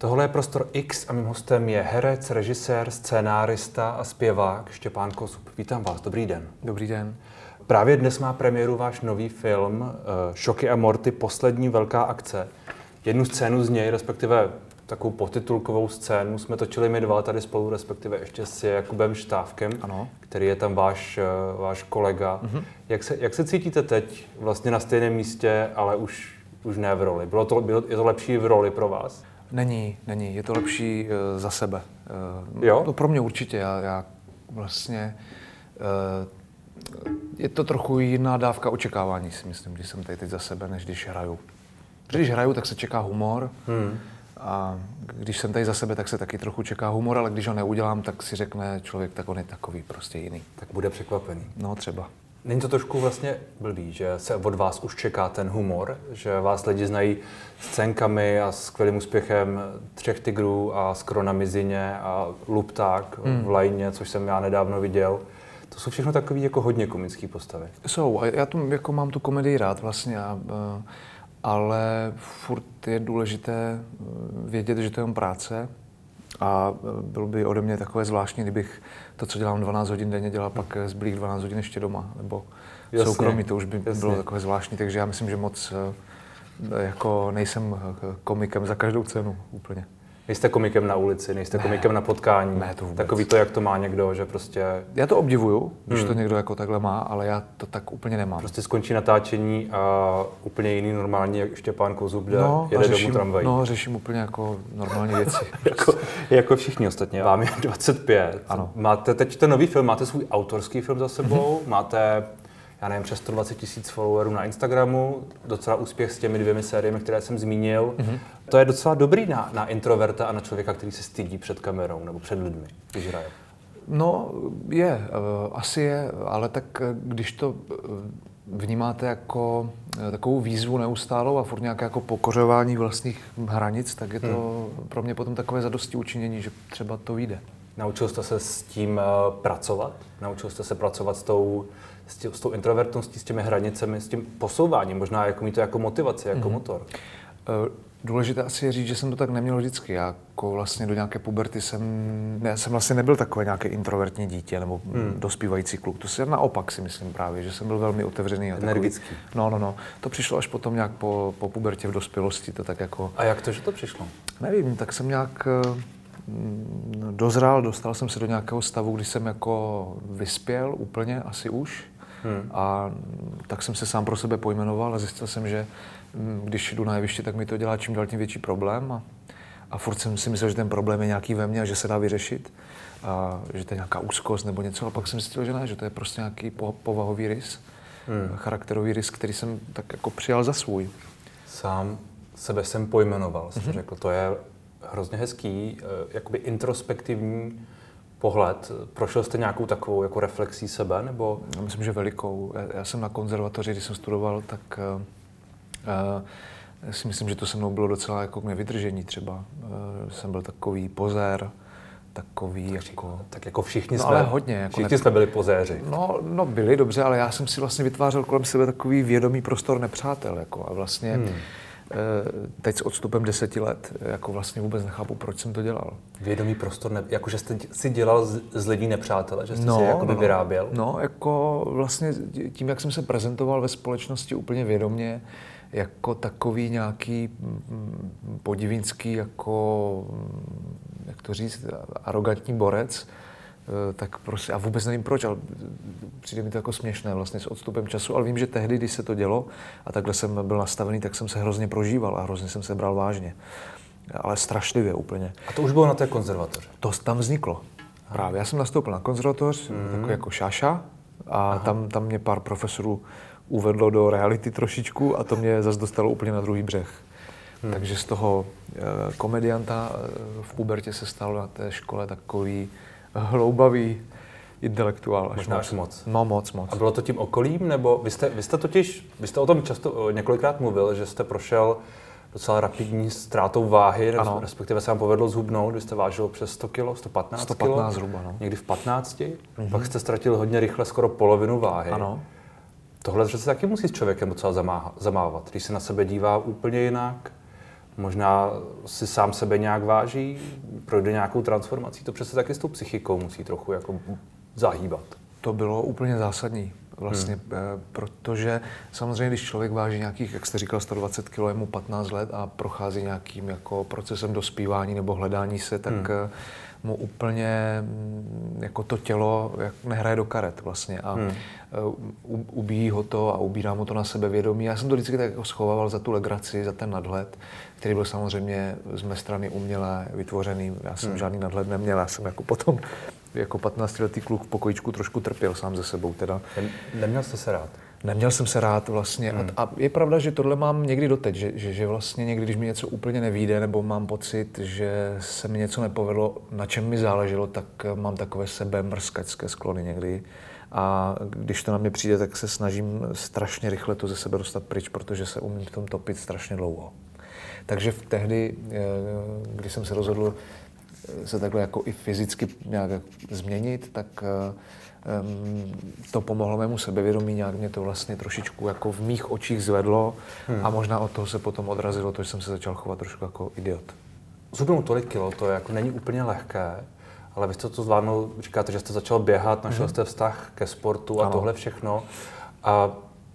Tohle je Prostor X a mým hostem je herec, režisér, scénárista a zpěvák Štěpán Kosub. Vítám vás, dobrý den. Dobrý den. Právě dnes má premiéru váš nový film uh, Šoky a Morty, poslední velká akce. Jednu scénu z něj, respektive takovou potitulkovou scénu, jsme točili my dva tady spolu, respektive ještě s Jakubem Štávkem, ano. který je tam váš, uh, váš kolega. Uh-huh. Jak, se, jak se cítíte teď vlastně na stejném místě, ale už, už ne v roli? Bylo to, bylo, je to lepší v roli pro vás? Není, není. Je to lepší uh, za sebe. Uh, jo? To pro mě určitě. Já, já vlastně... Uh, je to trochu jiná dávka očekávání, si myslím, když jsem tady teď za sebe, než když hraju. Když hraju, tak se čeká humor. Hmm. A když jsem tady za sebe, tak se taky trochu čeká humor, ale když ho neudělám, tak si řekne člověk, tak on je takový prostě jiný. Tak bude překvapený. No třeba. Není to trošku vlastně blbý, že se od vás už čeká ten humor, že vás lidi znají scénkami a skvělým úspěchem Třech tigrů a Skoro na mizině a Lupták hmm. v Lajně, což jsem já nedávno viděl. To jsou všechno takové jako hodně komické postavy. Jsou a já tu, jako mám tu komedii rád vlastně, a, ale furt je důležité vědět, že to je jen práce a bylo by ode mě takové zvláštní, kdybych to, co dělám 12 hodin denně, dělal pak zbylých 12 hodin ještě doma, nebo jasně, soukromí, to už by jasně. bylo takové zvláštní, takže já myslím, že moc jako nejsem komikem za každou cenu úplně. Nejste komikem na ulici, nejste ne, komikem na potkání. Ne, to vůbec. Takový to, jak to má někdo, že prostě... Já to obdivuju, když hmm. to někdo jako takhle má, ale já to tak úplně nemám. Prostě skončí natáčení a úplně jiný normální, jak Štěpán Kozub jde, no, jede řeším, domů tramvají. No, řeším úplně jako normální věci. jako, jako, všichni ostatně. Vám je 25. Ano. Máte teď ten nový film, máte svůj autorský film za sebou, mhm. máte já nevím, přes 120 tisíc followerů na Instagramu, docela úspěch s těmi dvěmi sériemi, které jsem zmínil. Mm-hmm. To je docela dobrý na, na introverta a na člověka, který se stydí před kamerou nebo před lidmi, když hraje. No, je, uh, asi je, ale tak eh, když to uh, vnímáte jako takovou výzvu neustálou a furt nějaké jako pokořování vlastních hranic, tak je to hmm. pro mě potom takové zadosti učinění, že třeba to vyjde. Naučil jste se s tím pracovat? Naučil jste se pracovat s tou s, tě, s tou introvertností, s těmi hranicemi, s tím posouváním, možná jako mít to jako motivaci, jako mm-hmm. motor? Eh, důležité asi je říct, že jsem to tak neměl vždycky. Já jako vlastně do nějaké puberty jsem, ne, jsem vlastně nebyl takové nějaké introvertní dítě nebo hmm. dospívající kluk. To se naopak si myslím právě, že jsem byl velmi otevřený. A Energický. Takový, no, no, no. To přišlo až potom nějak po, po pubertě v dospělosti. To tak jako... A jak to, že to přišlo? Nevím, tak jsem nějak eh, dozrál, dostal jsem se do nějakého stavu, kdy jsem jako vyspěl úplně asi už. Hmm. A tak jsem se sám pro sebe pojmenoval a zjistil jsem, že mm, když jdu na jeviště, tak mi to dělá čím dál tím větší problém. A, a furt jsem si myslel, že ten problém je nějaký ve mně a že se dá vyřešit. A že to je nějaká úzkost nebo něco. A pak jsem zjistil, že ne, že to je prostě nějaký po, povahový rys, hmm. charakterový rys, který jsem tak jako přijal za svůj. Sám sebe jsem pojmenoval, jsem mm-hmm. řekl. To je hrozně hezký, eh, jakoby introspektivní pohled. Prošel jste nějakou takovou jako reflexí sebe? Nebo? Já myslím, že velikou. Já, jsem na konzervatoři, když jsem studoval, tak uh, si myslím, že to se mnou bylo docela jako mě vydržení třeba. Uh, jsem byl takový pozér, takový tak, jako... Tak jako všichni no, jsme, ale hodně, jako všichni jsme byli pozéři. No, no, byli, dobře, ale já jsem si vlastně vytvářel kolem sebe takový vědomý prostor nepřátel. Jako, a vlastně hmm. Eh, teď s odstupem deseti let jako vlastně vůbec nechápu, proč jsem to dělal. Vědomý prostor, ne, jako že jste si dělal z, z lidí nepřátele, že jste no, si jako no, vyráběl? No, jako vlastně tím, jak jsem se prezentoval ve společnosti úplně vědomě, jako takový nějaký mm, podivínský, jako, mm, jak to říct, arrogantní borec, Eh, tak prostě, a vůbec nevím proč, ale přijde mi to jako směšné vlastně s odstupem času, ale vím, že tehdy, když se to dělo a takhle jsem byl nastavený, tak jsem se hrozně prožíval a hrozně jsem se bral vážně. Ale strašlivě úplně. A to už bylo na té konzervatoři? To tam vzniklo. Právě. Já jsem nastoupil na konzervatoř, mm-hmm. takový jako šáša, a tam, tam mě pár profesorů uvedlo do reality trošičku a to mě zase dostalo úplně na druhý břeh. Hmm. Takže z toho e, komedianta e, v pubertě se stal na té škole takový hloubavý intelektuál. Až Možná moc. až moc. No moc, moc. A bylo to tím okolím, nebo vy jste, vy jste totiž, vy jste o tom často několikrát mluvil, že jste prošel docela rapidní ztrátou váhy, ano. respektive se vám povedlo zhubnout, vy jste vážil přes 100 kg, 115 115 kg, zhruba, no. někdy v 15, mm-hmm. pak jste ztratil hodně rychle skoro polovinu váhy. Ano. Tohle se taky musí s člověkem docela zamávat, když se na sebe dívá úplně jinak, možná si sám sebe nějak váží, projde nějakou transformací. To přece taky s tou psychikou musí trochu jako zahýbat. To bylo úplně zásadní vlastně, hmm. protože samozřejmě, když člověk váží nějakých, jak jste říkal, 120 kg, je mu 15 let a prochází nějakým jako procesem dospívání nebo hledání se, tak hmm. Eh, mu úplně mm, jako to tělo jak nehraje do karet vlastně a hmm. Uh, ubíjí ho to a ubírá mu to na sebevědomí. Já jsem to vždycky tak jako schovával za tu legraci, za ten nadhled, který byl samozřejmě z mé strany uměle vytvořený. Já jsem hmm. žádný nadhled neměl, já jsem jako potom jako 15-letý kluk v pokojičku trošku trpěl sám ze sebou teda. Neměl jste se rád? Neměl jsem se rád vlastně. Hmm. A, a je pravda, že tohle mám někdy doteď, že, že, že vlastně někdy, když mi něco úplně nevíde, nebo mám pocit, že se mi něco nepovedlo, na čem mi záleželo, tak mám takové sebe mrskačské sklony někdy. A když to na mě přijde, tak se snažím strašně rychle to ze sebe dostat pryč, protože se umím v tom topit strašně dlouho. Takže v tehdy, eh, když jsem se rozhodl se takhle jako i fyzicky nějak změnit, tak um, to pomohlo mému sebevědomí, nějak mě to vlastně trošičku jako v mých očích zvedlo hmm. a možná od toho se potom odrazilo to, že jsem se začal chovat trošku jako idiot. Zhubnout tolik kilo, to je jako není úplně lehké, ale vy jste to zvládnul, říkáte, že jste začal běhat, našel hmm. jste vztah ke sportu a ano. tohle všechno. A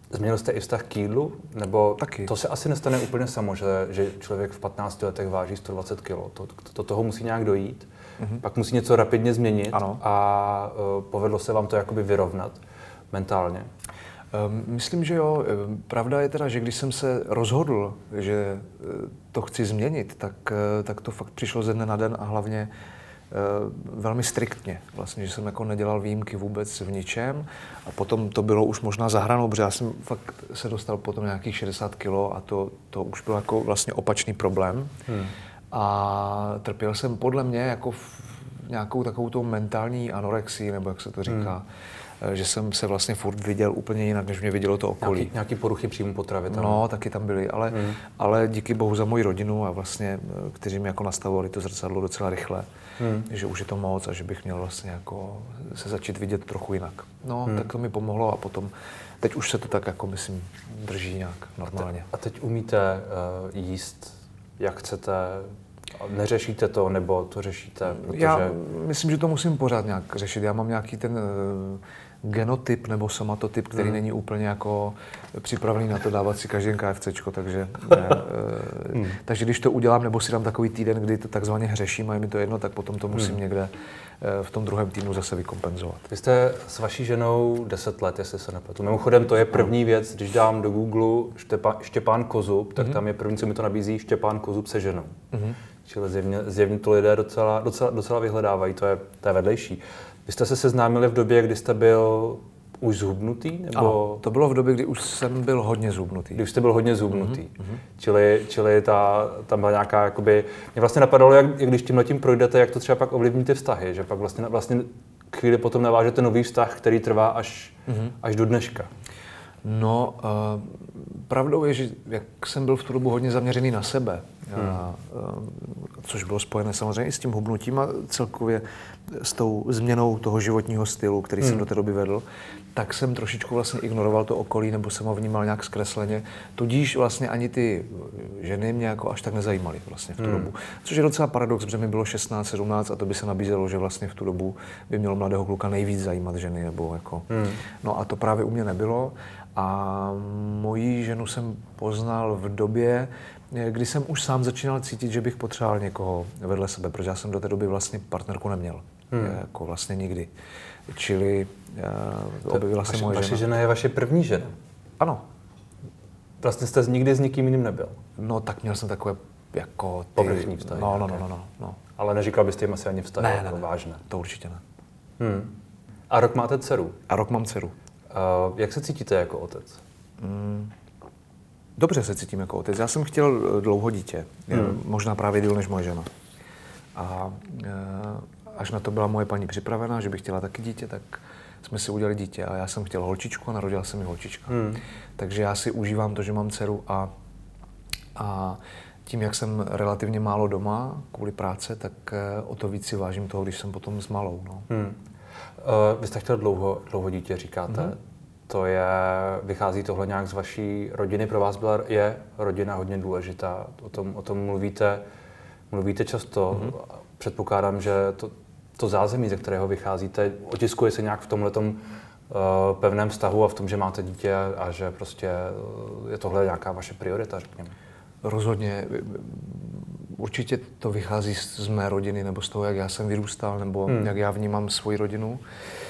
Změnil jste i vztah k jídlu? Nebo Taky. to se asi nestane úplně samo, že, že člověk v 15 letech váží 120 kg. To, to, to toho musí nějak dojít. Mm-hmm. Pak musí něco rapidně změnit ano. a uh, povedlo se vám to jakoby vyrovnat mentálně. Um, myslím, že jo. Ehm, pravda je teda, že když jsem se rozhodl, že eh, to chci změnit, tak, eh, tak to fakt přišlo ze dne na den a hlavně velmi striktně. Vlastně, že jsem jako nedělal výjimky vůbec v ničem. A potom to bylo už možná za hranou, protože já jsem fakt se dostal potom nějakých 60 kilo a to, to už byl jako vlastně opačný problém. Hmm. A trpěl jsem podle mě jako v nějakou takovou tou mentální anorexii, nebo jak se to říká. Hmm Eh, že jsem se vlastně furt viděl úplně jinak, než mě vidělo to okolí. Nějaký, nějaký poruchy příjmu potravy tam? No, taky tam byly, ale, hmm. ale díky bohu za moji rodinu a vlastně, eh, kteří mi jako nastavovali to zrcadlo docela rychle, hmm. že už je to moc a že bych měl vlastně jako se začít vidět trochu jinak. No, hmm. tak to mi pomohlo a potom, teď už se to tak jako myslím drží nějak normálně. A, te, a teď umíte uh, jíst, jak chcete, Neřešíte to, nebo to řešíte? Protože... Já myslím, že to musím pořád nějak řešit. Já mám nějaký ten genotyp nebo somatotyp, který hmm. není úplně jako připravený na to dávat si každý KFC, takže, ne, hmm. Eh, takže když to udělám, nebo si dám takový týden, kdy to takzvaně hřeším a je mi to jedno, tak potom to musím hmm. někde eh, v tom druhém týdnu zase vykompenzovat. Vy jste s vaší ženou 10 let, jestli se nepletu. Mimochodem, to je první věc, když dám do Google Štěpán, Štěpán Kozub, tak hmm. tam je první, co mi to nabízí, Štěpán Kozub se ženou. Hmm. Čili zjevně, zjevně to lidé docela, docela, docela vyhledávají, to je, to je vedlejší. Vy jste se seznámili v době, kdy jste byl už zhubnutý? Nebo... Ano, to bylo v době, kdy už jsem byl hodně zhubnutý. Kdy už jste byl hodně zhubnutý. Mm-hmm. Čili, čili ta, tam byla nějaká, jakoby, mě vlastně napadalo, jak, jak když tím letím projdete, jak to třeba pak ovlivní ty vztahy, že pak vlastně, vlastně chvíli potom navážete nový vztah, který trvá až, mm-hmm. až do dneška. No, uh, pravdou je, že jak jsem byl v tu dobu hodně zaměřený na sebe, hmm. a, uh, což bylo spojené samozřejmě i s tím hubnutím a celkově s tou změnou toho životního stylu, který hmm. jsem do té doby vedl, tak jsem trošičku vlastně ignoroval to okolí, nebo jsem ho vnímal nějak zkresleně. Tudíž vlastně ani ty ženy mě jako až tak nezajímaly vlastně v tu hmm. dobu. Což je docela paradox, protože mi bylo 16, 17 a to by se nabízelo, že vlastně v tu dobu by mělo mladého kluka nejvíc zajímat ženy. Nebo jako. Hmm. No a to právě u mě nebylo. A moji ženu jsem poznal v době, kdy jsem už sám začínal cítit, že bych potřeboval někoho vedle sebe, protože já jsem do té doby vlastně partnerku neměl. Hmm. Jako vlastně nikdy. Čili uh, objevila se moje vaše žena. žena je vaše první žena? Ano. Vlastně jste nikdy s nikým jiným nebyl? No tak měl jsem takové jako ty... Povrchní vztahy. No, no, no, no, no, no. Ale neříkal byste jim asi ani vztahy ne, jako ne, vážné? to určitě ne. Hmm. A rok máte dceru? A rok mám dceru. Jak se cítíte jako otec? Hmm. Dobře se cítím jako otec. Já jsem chtěl eh, dlouho dítě. Hmm. Možná právě díl než moje žena. A uh, až na to byla moje paní připravená, že bych chtěla taky dítě, tak jsme si udělali dítě a já jsem chtěl holčičku a narodila se mi holčička. Hmm. Takže já si užívám to, že mám dceru a, a tím, jak jsem relativně málo doma kvůli práce, tak o to víc si vážím toho, když jsem potom s malou. No. Hmm. Uh, vy jste chtěl dlouho, dlouho dítě, říkáte. Mm-hmm. To je, vychází tohle nějak z vaší rodiny, pro vás byla, je rodina hodně důležitá, o tom, o tom mluvíte, mluvíte často. Mm-hmm. Předpokládám, že to, to zázemí, ze kterého vycházíte, otiskuje se nějak v tomhle uh, pevném vztahu a v tom, že máte dítě a že prostě eh, je tohle nějaká vaše priorita, řekněme. Rozhodně. Určitě to vychází z mé rodiny nebo z toho, jak já jsem vyrůstal nebo hmm. jak já vnímám svoji rodinu. Eh,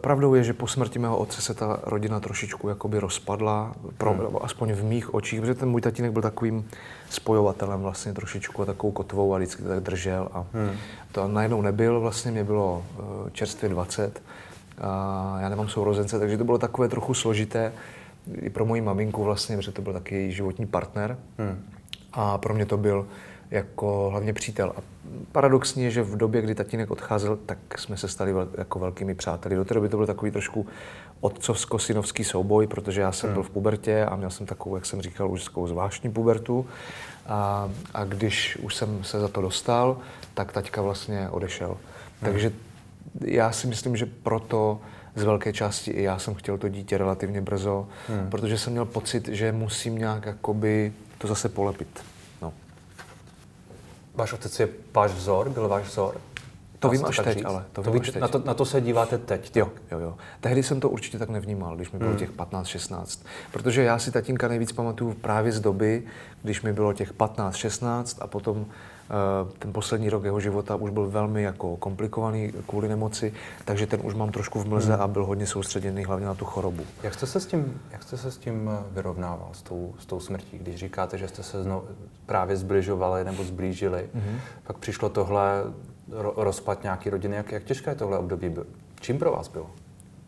pravdou je, že po smrti mého otce se ta rodina trošičku jakoby rozpadla, pro, hmm. aspoň v mých očích, protože ten můj tatínek byl takovým spojovatelem vlastně trošičku a takovou kotvou a vždycky tak držel a hmm. to najednou nebyl, vlastně mě bylo eh, čerstvě 20 a já nemám sourozence, takže to bylo takové trochu složité i pro moji maminku vlastně, protože to byl taky její životní partner hmm. a pro mě to byl jako hlavně přítel. A paradoxně že v době, kdy tatínek odcházel, tak jsme se stali vel, jako velkými přáteli. Do té doby to byl takový trošku otcovsko-synovský souboj, protože já jsem hmm. byl v pubertě a měl jsem takovou, jak jsem říkal, už zvláštní pubertu. A, a když už jsem se za to dostal, tak taťka vlastně odešel. Hmm. Takže já si myslím, že proto z velké části i já jsem chtěl to dítě relativně brzo, hmm. protože jsem měl pocit, že musím nějak jakoby to zase polepit. Váš otec je váš vzor, byl váš vzor? To vím až teď, říct? ale to, to vím až teď. Na, to, na to se díváte teď? Jo, jo, jo. Tehdy jsem to určitě tak nevnímal, když mi bylo hmm. těch 15-16. Protože já si tatínka nejvíc pamatuju právě z doby, když mi bylo těch 15-16 a potom ten poslední rok jeho života už byl velmi jako komplikovaný kvůli nemoci, takže ten už mám trošku v mlze hmm. a byl hodně soustředěný hlavně na tu chorobu. Jak jste se s tím, jak jste se s tím eh, vyrovnával, s tou, s tou smrtí, když říkáte, že jste se znovu právě zbližovali nebo zblížili, hmm. pak přišlo tohle ro, rozpad nějaký rodiny, jak, jak těžké tohle období bylo? Čím pro vás bylo?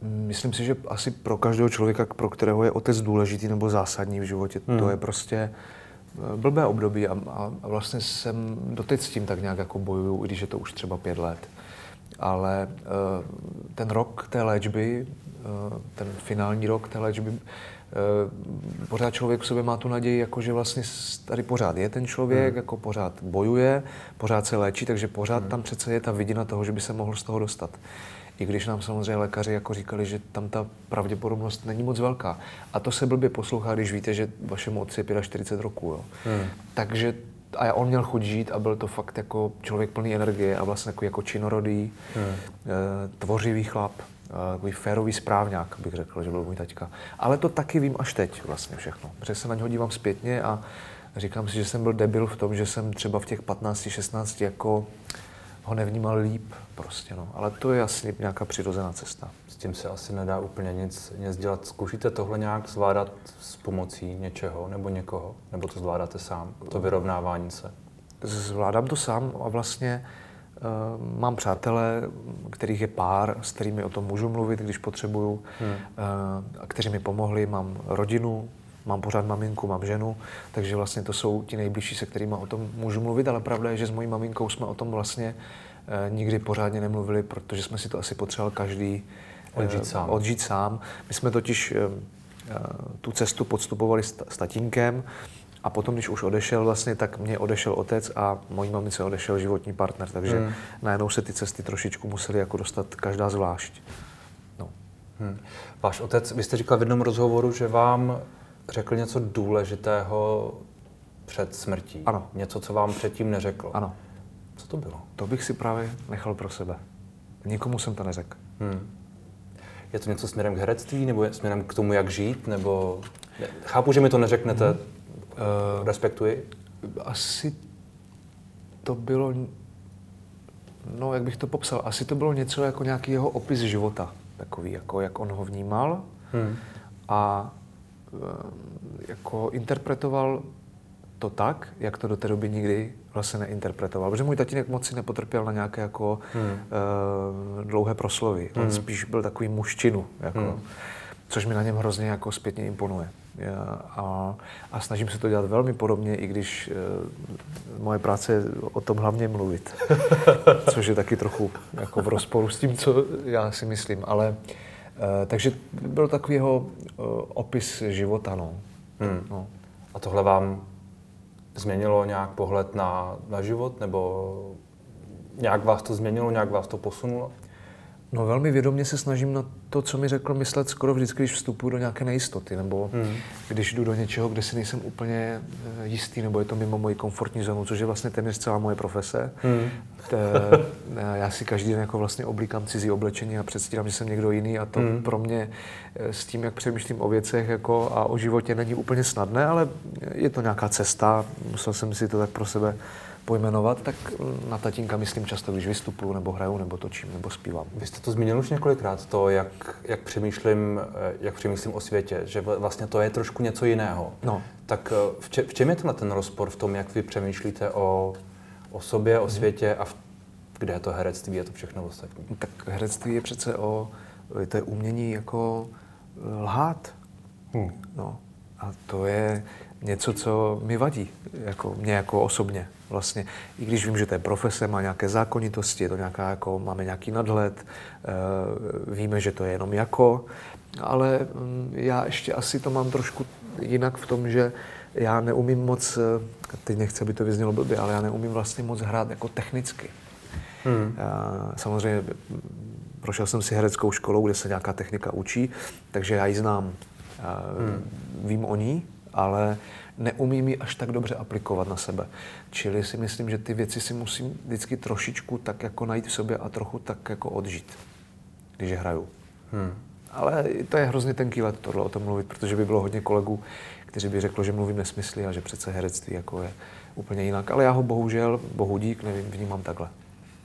Myslím si, že asi pro každého člověka, pro kterého je otec důležitý nebo zásadní v životě, hmm. to je prostě blbé období a, a vlastně jsem doteď s tím tak nějak jako bojuju, i když je to už třeba pět let. Ale uh, ten rok té léčby, uh, ten finální rok té léčby, pořád člověk v sobě má tu naději, jako že vlastně tady pořád je ten člověk, hmm. jako pořád bojuje, pořád se léčí, takže pořád hmm. tam přece je ta vidina toho, že by se mohl z toho dostat i když nám samozřejmě lékaři jako říkali, že tam ta pravděpodobnost není moc velká. A to se blbě poslouchá, když víte, že vašemu otci je 45 roků. Jo. Hmm. Takže a on měl chuť žít a byl to fakt jako člověk plný energie a vlastně jako, jako činorodý, hmm. e, tvořivý chlap, e, takový férový správňák, bych řekl, že byl můj taťka. Ale to taky vím až teď vlastně všechno, protože se na něho dívám zpětně a říkám si, že jsem byl debil v tom, že jsem třeba v těch 15-16 jako ho nevnímal líp prostě, no. Ale to je asi nějaká přirozená cesta. S tím se asi nedá úplně nic, nic dělat. Zkoušíte tohle nějak zvládat s pomocí něčeho nebo někoho? Nebo to zvládáte sám, to vyrovnávání se? Zvládám to sám a vlastně uh, mám přátele, kterých je pár, s kterými o tom můžu mluvit, když potřebuju, hmm. uh, a kteří mi pomohli. Mám rodinu, mám pořád maminku, mám ženu, takže vlastně to jsou ti nejbližší, se kterými o tom můžu mluvit, ale pravda je, že s mojí maminkou jsme o tom vlastně nikdy pořádně nemluvili, protože jsme si to asi potřebovali každý eh, odžít sám. odžít sám. My jsme totiž eh, tu cestu podstupovali s, s tatínkem a potom, když už odešel vlastně, tak mě odešel otec a mojí mamice odešel životní partner, takže hmm. najednou se ty cesty trošičku museli jako dostat každá zvlášť. No. Hmm. Váš otec, vy jste říkal v jednom rozhovoru, že vám řekl něco důležitého před smrtí. Ano. Něco, co vám předtím neřekl. Ano. Co to bylo? To bych si právě nechal pro sebe. Nikomu jsem to neřekl. Hmm. Je to něco směrem k herectví, nebo směrem k tomu, jak žít, nebo... Chápu, že mi to neřeknete, hmm. uh, respektuji. Asi to bylo... No, jak bych to popsal? Asi to bylo něco jako nějaký jeho opis života. Takový, jako jak on ho vnímal. Hmm. A jako interpretoval to tak, jak to do té doby nikdy vlastně neinterpretoval. Protože můj tatínek moc si nepotrpěl na nějaké jako hmm. uh, dlouhé proslovy. On hmm. spíš byl takový muščinu, jako, hmm. což mi na něm hrozně jako zpětně imponuje. A, a snažím se to dělat velmi podobně, i když uh, moje práce je o tom hlavně mluvit. což je taky trochu jako v rozporu s tím, co já si myslím. Ale uh, takže byl takový jeho eh, opis života. No. Hmm. No. A tohle vám změnilo nějak pohled na, na život, nebo nějak vás to změnilo, nějak vás to posunulo? No velmi vědomě se snažím na to, co mi řekl, myslet skoro vždycky, když vstupuji do nějaké nejistoty, nebo hmm. když jdu do něčeho, kde si nejsem úplně eh, jistý, nebo je to mimo moji komfortní zónu, což je vlastně téměř celá moje profese. Hmm. T, eh, já si každý den jako vlastně oblíkám cizí oblečení a předstírám, že jsem někdo jiný a to hmm. pro mě eh, s tím, jak přemýšlím o věcech jako a o životě není úplně snadné, ale je to nějaká cesta, musel jsem si to tak pro sebe pojmenovat, tak na tatínka myslím často, když vystupuju, nebo hraju, nebo točím, nebo zpívám. Vy jste to zmínil už několikrát, to, jak, jak, přemýšlím, eh, jak přemýšlím o světě, že vlastně to je trošku něco jiného. No. Tak eh, v, če, v čem je tenhle ten rozpor v tom, jak vy přemýšlíte o, o sobě, o mhm. světě a v, kde je to herectví a to všechno ostatní? Tak herectví je přece o, to je umění jako eh, lhát. Hmm. No. A to je něco, co mi vadí, jako mě jako osobně vlastně, i když vím, že to je profese, má nějaké zákonitosti, je to nějaká, jako, máme nějaký nadhled, e, víme, že to je jenom jako, ale mm, já ještě asi to mám trošku jinak v tom, že já neumím moc, eh, teď nechci, aby to vyznělo blbě, ale já neumím vlastně moc hrát jako technicky. Hmm. Já, samozřejmě prošel jsem si hereckou školou, kde se nějaká technika učí, takže já ji znám. Hmm. Vím o ní, ale neumím ji až tak dobře aplikovat na sebe. Čili si myslím, že ty věci si musím vždycky trošičku tak jako najít v sobě a trochu tak jako odžít, když hraju. Hmm. Ale to je hrozně tenký let tohle o tom mluvit, protože by bylo hodně kolegů, kteří by řekli, že mluvím nesmysly a že přece herectví jako je úplně jinak. Ale já ho bohužel, bohu dík, nevím, vnímám takhle.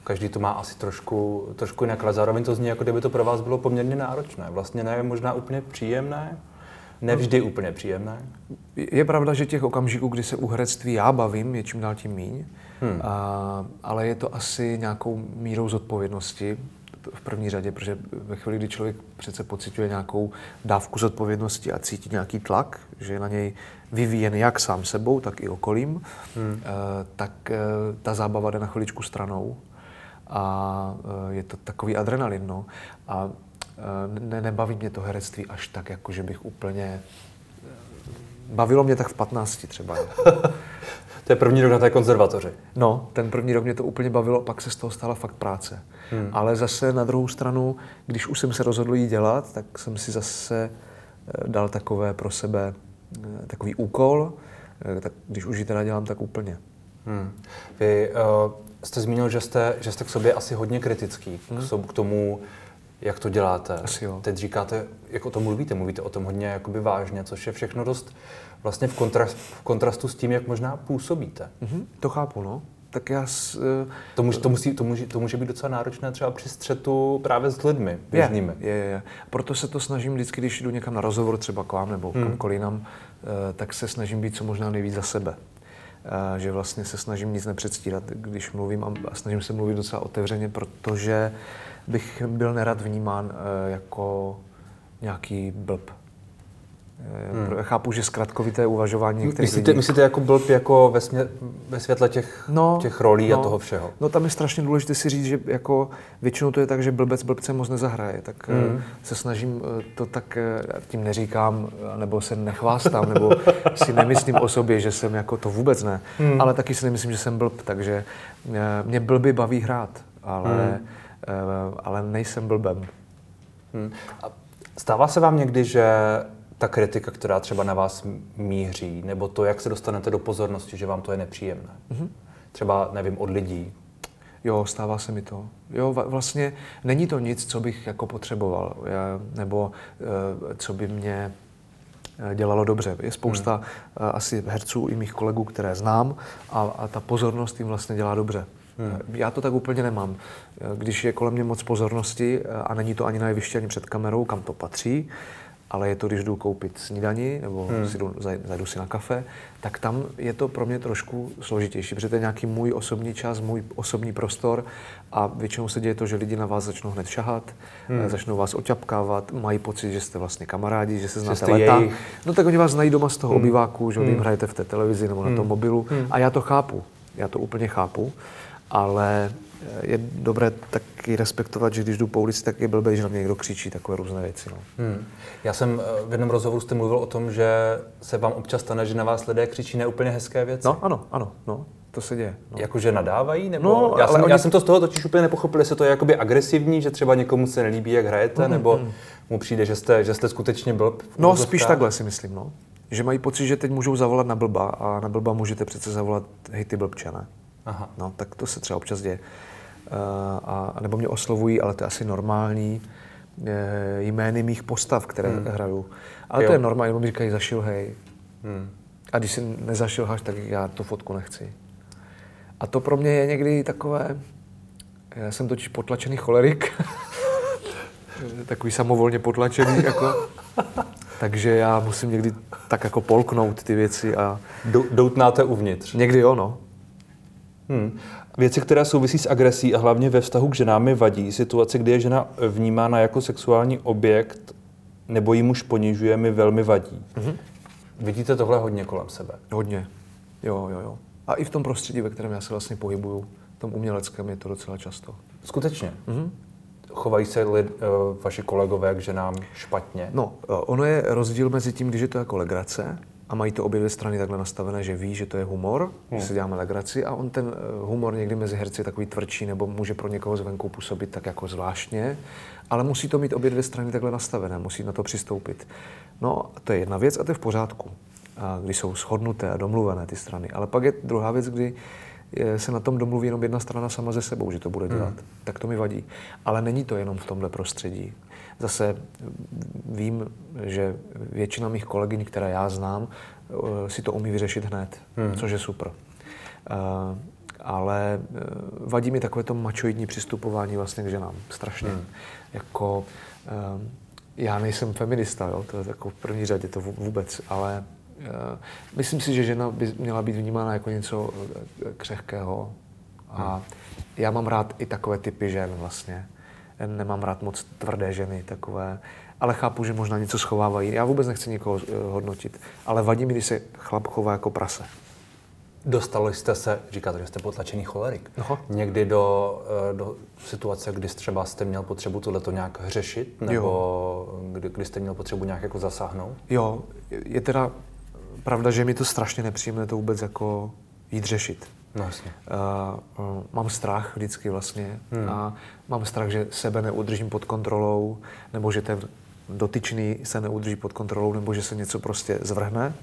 Každý to má asi trošku, trošku jinak, ale zároveň to zní, jako kdyby to pro vás bylo poměrně náročné. Vlastně ne možná úplně příjemné, nevždy úplně příjemné. Je pravda, že těch okamžiků, kdy se u herectví já bavím, je čím dál tím míň, hmm. a, ale je to asi nějakou mírou zodpovědnosti v první řadě, protože ve chvíli, kdy člověk přece pocituje nějakou dávku zodpovědnosti a cítí nějaký tlak, že je na něj vyvíjen jak sám sebou, tak i okolím, hmm. tak e, ta zábava jde na chviličku stranou a e, je to takový adrenalin. No. A Eh, ne, nebaví mě to herectví až tak, jako že bych úplně... Eh, bavilo mě tak v 15 třeba. to je první rok na té konzervatoři. No, ten první rok mě to úplně bavilo, pak se z toho stala fakt práce. Hmm. Ale zase na druhou stranu, když už jsem se rozhodl jí dělat, tak jsem si zase eh, dal takové pro sebe takový úkol, tak když už ji teda dělám, tak úplně. Hmm. Vy uh, jste zmínil, že jste, že jste k sobě asi hodně kritický, hmm. k tomu, jak to děláte. Asi jo. Teď říkáte, jak o tom mluvíte, mluvíte o tom hodně jakoby vážně, což je všechno dost vlastně v, kontrast, v kontrastu s tím, jak možná působíte. Mm-hmm, to chápu, no. Tak já... S, uh, to, může, to, musí, to, může, to může být docela náročné třeba při střetu právě s lidmi běžnými. Je, je, je. Proto se to snažím vždycky, když jdu někam na rozhovor, třeba k vám nebo hmm. kamkoliv jinam, uh, tak se snažím být co možná nejvíc za sebe. Uh, že vlastně se snažím nic nepředstírat, když mluvím a, snažím se mluvit docela otevřeně, protože bych byl nerad vnímán eh, jako nějaký blb. Eh, hmm. Chápu, že zkratkovité uvažování některých myslíte, lidí... Myslíte jako blb jako ve, smě, ve světle těch, no, těch rolí no, a toho všeho? No tam je strašně důležité si říct, že jako většinou to je tak, že blbec blbce moc nezahraje. Tak eh, hmm. se snažím to tak, tím neříkám, nebo se nechvástám, nebo si nemyslím o sobě, že jsem jako to vůbec ne. Hmm. Ale taky si nemyslím, že jsem blb, takže mě blby baví hrát. Ale hmm ale nejsem blbem. Hmm. A stává se vám někdy, že ta kritika, která třeba na vás míří, nebo to, jak se dostanete do pozornosti, že vám to je nepříjemné? Mm-hmm. Třeba, nevím, od lidí. Jo, stává se mi to. Jo, vlastně není to nic, co bych jako potřeboval, nebo eh, co by mě eh, dělalo dobře. Je spousta hmm. asi herců i mých kolegů, které znám a, a ta pozornost jim vlastně dělá dobře. Hmm. Já to tak úplně nemám. Když je kolem mě moc pozornosti a není to ani na jevišti, ani před kamerou, kam to patří, ale je to, když jdu koupit snídani nebo hmm. si jdu, zajdu si na kafe, tak tam je to pro mě trošku složitější, protože to je nějaký můj osobní čas, můj osobní prostor a většinou se děje to, že lidi na vás začnou hned šahat, hmm. začnou vás oťapkávat, mají pocit, že jste vlastně kamarádi, že se znáte leta. Jejich. No tak oni vás znají doma z toho hmm. obyváku, že hmm. jim hrajete v té televizi nebo hmm. na tom mobilu hmm. a já to chápu, já to úplně chápu ale je dobré taky respektovat, že když jdu po ulici, tak je blbý, že na mě někdo křičí takové různé věci. No. Hmm. Já jsem eh, v jednom rozhovoru jste mluvil o tom, že se vám občas stane, že na vás lidé křičí neúplně hezké věci. No, ano, ano. No. To se děje. No. Jakože nadávají? Nebo... No, já, jsem, oni... já jsem to z toho totiž úplně nepochopil, jestli to je jakoby agresivní, že třeba někomu se nelíbí, jak hrajete, mm, nebo mm. mu přijde, že jste, že jste skutečně byl. No, spíš takhle si myslím, no. Že mají pocit, že teď můžou zavolat na blba a na blba můžete přece zavolat hej ty blbče, ne? Aha. No, tak to se třeba občas děje. Uh, a, nebo mě oslovují, ale to je asi normální, e, jmény mých postav, které hmm. hraju. Ale jo. to je normální, nebo mi říkají zašil hej. Hmm. A když si nezašilháš, tak já tu fotku nechci. A to pro mě je někdy takové, já jsem totiž potlačený cholerik, takový samovolně potlačený, jako, takže já musím někdy tak jako polknout ty věci a... Doutnáte uvnitř. Někdy jo, no. Hmm. Věci, které souvisí s agresí a hlavně ve vztahu k ženám mi vadí. Situace, kdy je žena vnímána jako sexuální objekt nebo ji muž ponižuje, mi velmi vadí. Mm-hmm. Vidíte tohle hodně kolem sebe? Hodně. Jo, jo, jo. A i v tom prostředí, ve kterém já se vlastně pohybuju, v tom uměleckém je to docela často. Skutečně? Mm-hmm. Chovají se lid, uh, vaši kolegové k ženám špatně? No, uh, ono je rozdíl mezi tím, když je to jako legrace a mají to obě dvě strany takhle nastavené, že ví, že to je humor, hmm. že si děláme legraci a on ten uh, humor někdy mezi herci je takový tvrdší nebo může pro někoho zvenku působit tak jako zvláštně, ale musí to mít obě dvě strany takhle nastavené, musí na to přistoupit. No, to je jedna věc a to je v pořádku když jsou shodnuté a domluvené ty strany. Ale pak je druhá věc, kdy se na tom domluví jenom jedna strana sama ze sebou, že to bude dělat. Hmm. Tak to mi vadí. Ale není to jenom v tomhle prostředí. Zase vím, že většina mých kolegyň, které já znám, eh, si to umí vyřešit hned, hmm. což je super. Uh, ale eh, vadí mi takové to mačoidní přistupování vlastně k ženám. Strašně. Hmm. Jako, uh, já nejsem feminista, jo? to je jako v první řadě to vůbec, ale Eh, myslím si, že žena by měla být vnímána jako něco eh, křehkého. A já mám rád i takové typy žen vlastně. Nemám rád moc tvrdé ženy takové, ale chápu, že možná něco schovávají. Já vůbec nechci nikoho eh, hodnotit, ale vadí mi, když se chlap chová jako prase. Dostali jste se, říkáte, že jste potlačený cholerik, Aha. někdy do, do situace, kdy třeba jste měl potřebu tohleto nějak řešit, nebo kdy, kdy jste měl potřebu nějak jako zasáhnout? Jo, je teda pravda, že mi to strašně nepříjemné to vůbec jako jít řešit. No, jasně. Uh, uh, mám strach vždycky vlastně hmm. a mám strach, že sebe neudržím pod kontrolou, nebo že ten dotyčný se neudrží pod kontrolou, nebo že se něco prostě zvrhne.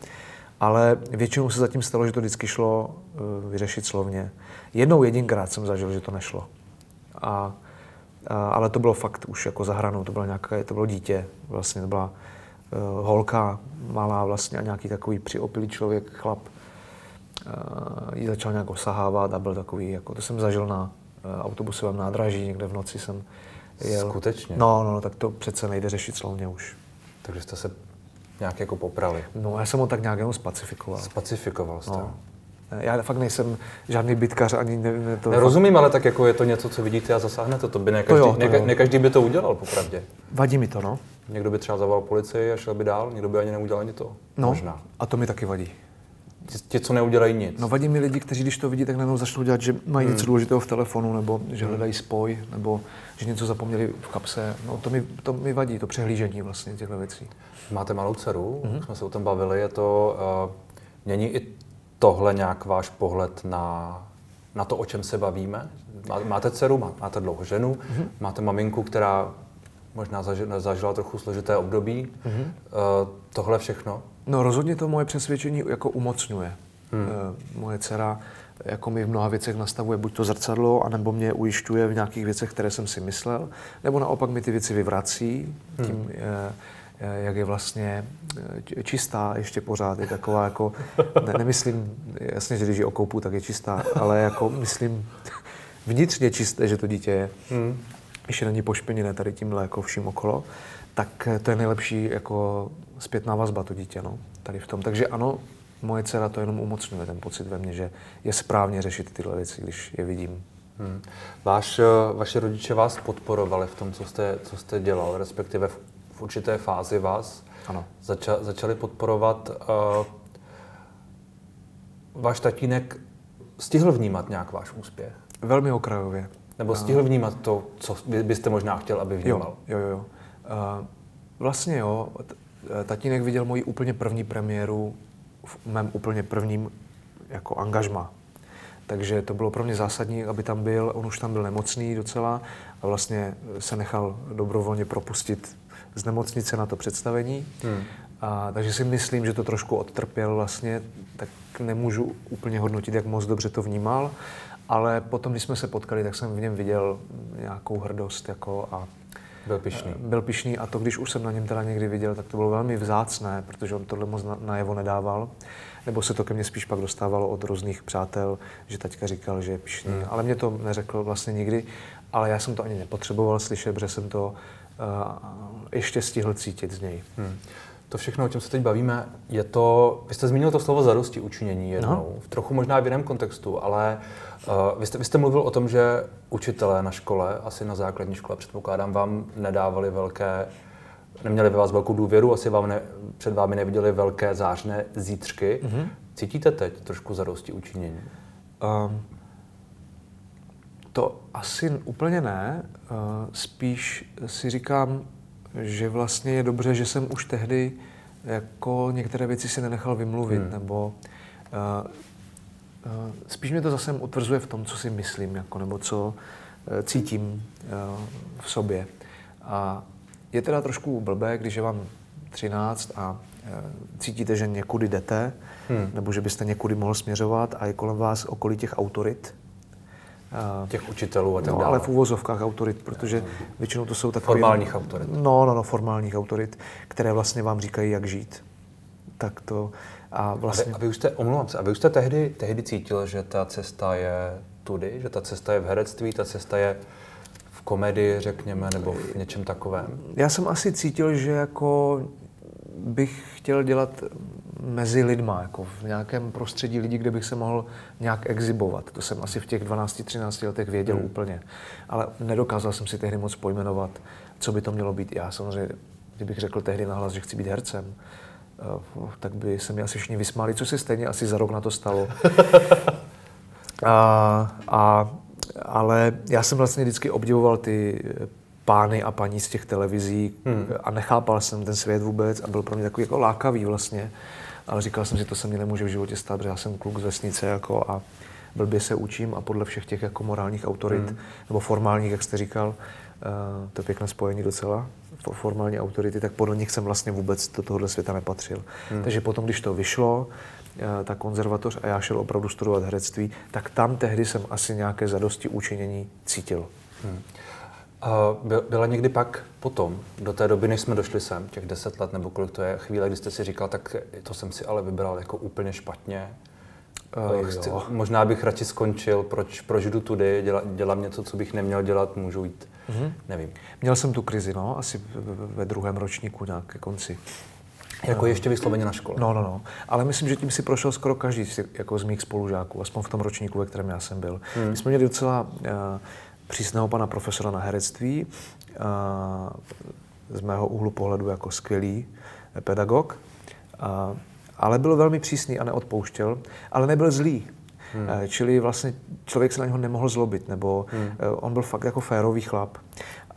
Ale většinou se zatím stalo, že to vždycky šlo uh, vyřešit slovně. Jednou jedinkrát jsem zažil, že to nešlo. A, a, ale to bylo fakt už jako za hranou, to bylo nějaké, to bylo dítě, vlastně to byla uh, holka malá vlastně a nějaký takový přiopilý člověk, chlap, ji začal nějak osahávat a byl takový, jako to jsem zažil na uh, autobusovém nádraží, někde v noci jsem jel. Skutečně? No, no, no, tak to přece nejde řešit slovně už. Takže jste se nějak jako poprali? No, já jsem ho tak nějak jenom spacifikoval. Spacifikoval jste no. Já fakt nejsem žádný bytkař, ani ne, ne to... Rozumím, ale tak jako je to něco, co vidíte a zasáhnete, to by ne každý, to jo, to ne, ne každý by to udělal, popravdě. Vadí mi to, no. Někdo by třeba zavolal policii a šel by dál, někdo by ani neudělal ani to. No, Možná. a to mi taky vadí. Ti, co neudělají nic. No vadí mi lidi, kteří když to vidí, tak najednou začnou dělat, že mají hmm. něco důležitého v telefonu, nebo že hmm. hledají spoj, nebo že něco zapomněli v kapse. No to mi, to mi vadí, to přehlížení vlastně těchto věcí. Máte malou dceru, hmm. jsme se o tom bavili, je to, uh, mění i tohle nějak váš pohled na, na to, o čem se bavíme? Máte dceru, máte dlouho ženu, mm-hmm. máte maminku, která možná zažila trochu složité období. Mm-hmm. Tohle všechno? No rozhodně to moje přesvědčení jako umocňuje. Hmm. Moje dcera jako mi v mnoha věcech nastavuje buď to zrcadlo, anebo mě ujišťuje v nějakých věcech, které jsem si myslel, nebo naopak mi ty věci vyvrací tím, hmm. jak je vlastně čistá ještě pořád. Je taková jako, ne, nemyslím, jasně, že když ji okoupu, tak je čistá, ale jako myslím vnitřně čisté, že to dítě je. Hmm ještě není pošpiněné tady tímhle jako vším okolo, tak to je nejlepší jako zpětná vazba to dítě, no, tady v tom. Takže ano, moje dcera to jenom umocňuje, ten pocit ve mně, že je správně řešit tyhle věci, když je vidím. Hmm. Váš, eh, vaše rodiče vás podporovali v tom, co jste, co jste dělal, respektive v, v určité fázi vás ano. Zača, začali podporovat. Uh, váš tatínek stihl vnímat nějak váš úspěch? Velmi okrajově. Nebo stihl vnímat to, co byste možná chtěl, aby vnímal? Jo, jo, jo. Uh, vlastně jo. Tatínek viděl moji úplně první premiéru v mém úplně prvním jako angažma. Takže to bylo pro mě zásadní, aby tam byl. On už tam byl nemocný docela a vlastně se nechal dobrovolně propustit z nemocnice na to představení. Hmm. A, takže si myslím, že to trošku odtrpěl vlastně, tak nemůžu úplně hodnotit, jak moc dobře to vnímal, ale potom, když jsme se potkali, tak jsem v něm viděl nějakou hrdost jako a byl pišný. Byl pišný a to, když už jsem na něm teda někdy viděl, tak to bylo velmi vzácné, protože on tohle moc najevo nedával. Nebo se to ke mně spíš pak dostávalo od různých přátel, že taťka říkal, že je pišný. Hmm. Ale mě to neřekl vlastně nikdy, ale já jsem to ani nepotřeboval slyšet, protože jsem to uh, ještě stihl cítit z něj. Hmm. To všechno, o čem se teď bavíme, je to, vy jste zmínil to slovo zadosti učinění jednou, no. v trochu možná v jiném kontextu, ale uh, vy, jste, vy jste mluvil o tom, že učitelé na škole, asi na základní škole, předpokládám, vám nedávali velké, neměli ve vás velkou důvěru, asi vám ne, před vámi neviděli velké zářné zítřky. Mm-hmm. Cítíte teď trošku zadosti učinění? Um, to asi úplně ne. Uh, spíš si říkám, že vlastně je dobře, že jsem už tehdy jako některé věci si nenechal vymluvit, hmm. nebo uh, uh, spíš mě to zase utvrzuje v tom, co si myslím, jako, nebo co uh, cítím uh, v sobě. A je teda trošku blbé, když je vám 13 a uh, cítíte, že někudy jdete, hmm. nebo že byste někudy mohl směřovat a je kolem vás okolí těch autorit, Těch učitelů a tak no, dále. ale v úvozovkách autorit, protože většinou to jsou takové... Formálních autorit. No, no, no, formálních autorit, které vlastně vám říkají, jak žít. Tak to... A vlastně... A vy, a vy už jste, omlouvám se, a vy už jste tehdy, tehdy cítil, že ta cesta je tudy, že ta cesta je v herectví, ta cesta je v komedii, řekněme, nebo v něčem takovém? Já jsem asi cítil, že jako bych chtěl dělat mezi lidma, jako v nějakém prostředí lidí, kde bych se mohl nějak exibovat. To jsem asi v těch 12-13 letech věděl hmm. úplně. Ale nedokázal jsem si tehdy moc pojmenovat, co by to mělo být. Já samozřejmě, kdybych řekl tehdy nahlas, že chci být hercem, eh, tak by se mi asi všichni vysmáli, co se stejně asi za rok na to stalo. a, a, ale já jsem vlastně vždycky obdivoval ty pány a paní z těch televizí hmm. a nechápal jsem ten svět vůbec a byl pro mě takový jako lákavý vlastně. Ale říkal jsem si, to se mi nemůže v životě stát, protože já jsem kluk z vesnice jako a blbě se učím a podle všech těch jako morálních autorit, hmm. nebo formálních, jak jste říkal, uh, to je pěkné spojení docela, formální autority, tak podle nich jsem vlastně vůbec do tohohle světa nepatřil. Hmm. Takže potom, když to vyšlo, uh, ta konzervatoř a já šel opravdu studovat herectví, tak tam tehdy jsem asi nějaké zadosti učinění cítil. Hmm. A byla někdy pak potom, do té doby, než jsme došli sem, těch deset let nebo kolik to je, chvíle, kdy jste si říkal, tak to jsem si ale vybral jako úplně špatně. Uh, Chci, možná bych radši skončil, proč, proč jdu tudy, děla, dělám něco, co bych neměl dělat, můžu jít, mm-hmm. nevím. Měl jsem tu krizi, no, asi ve druhém ročníku nějak ke konci. Jako ještě vysloveně na škole? No, no, no. Ale myslím, že tím si prošel skoro každý jako z mých spolužáků, aspoň v tom ročníku, ve kterém já jsem byl. Hmm. My jsme měli docela uh, přísného pana profesora na herectví, z mého úhlu pohledu jako skvělý pedagog, ale byl velmi přísný a neodpouštěl, ale nebyl zlý. Hmm. Čili vlastně člověk se na něho nemohl zlobit, nebo hmm. on byl fakt jako férový chlap.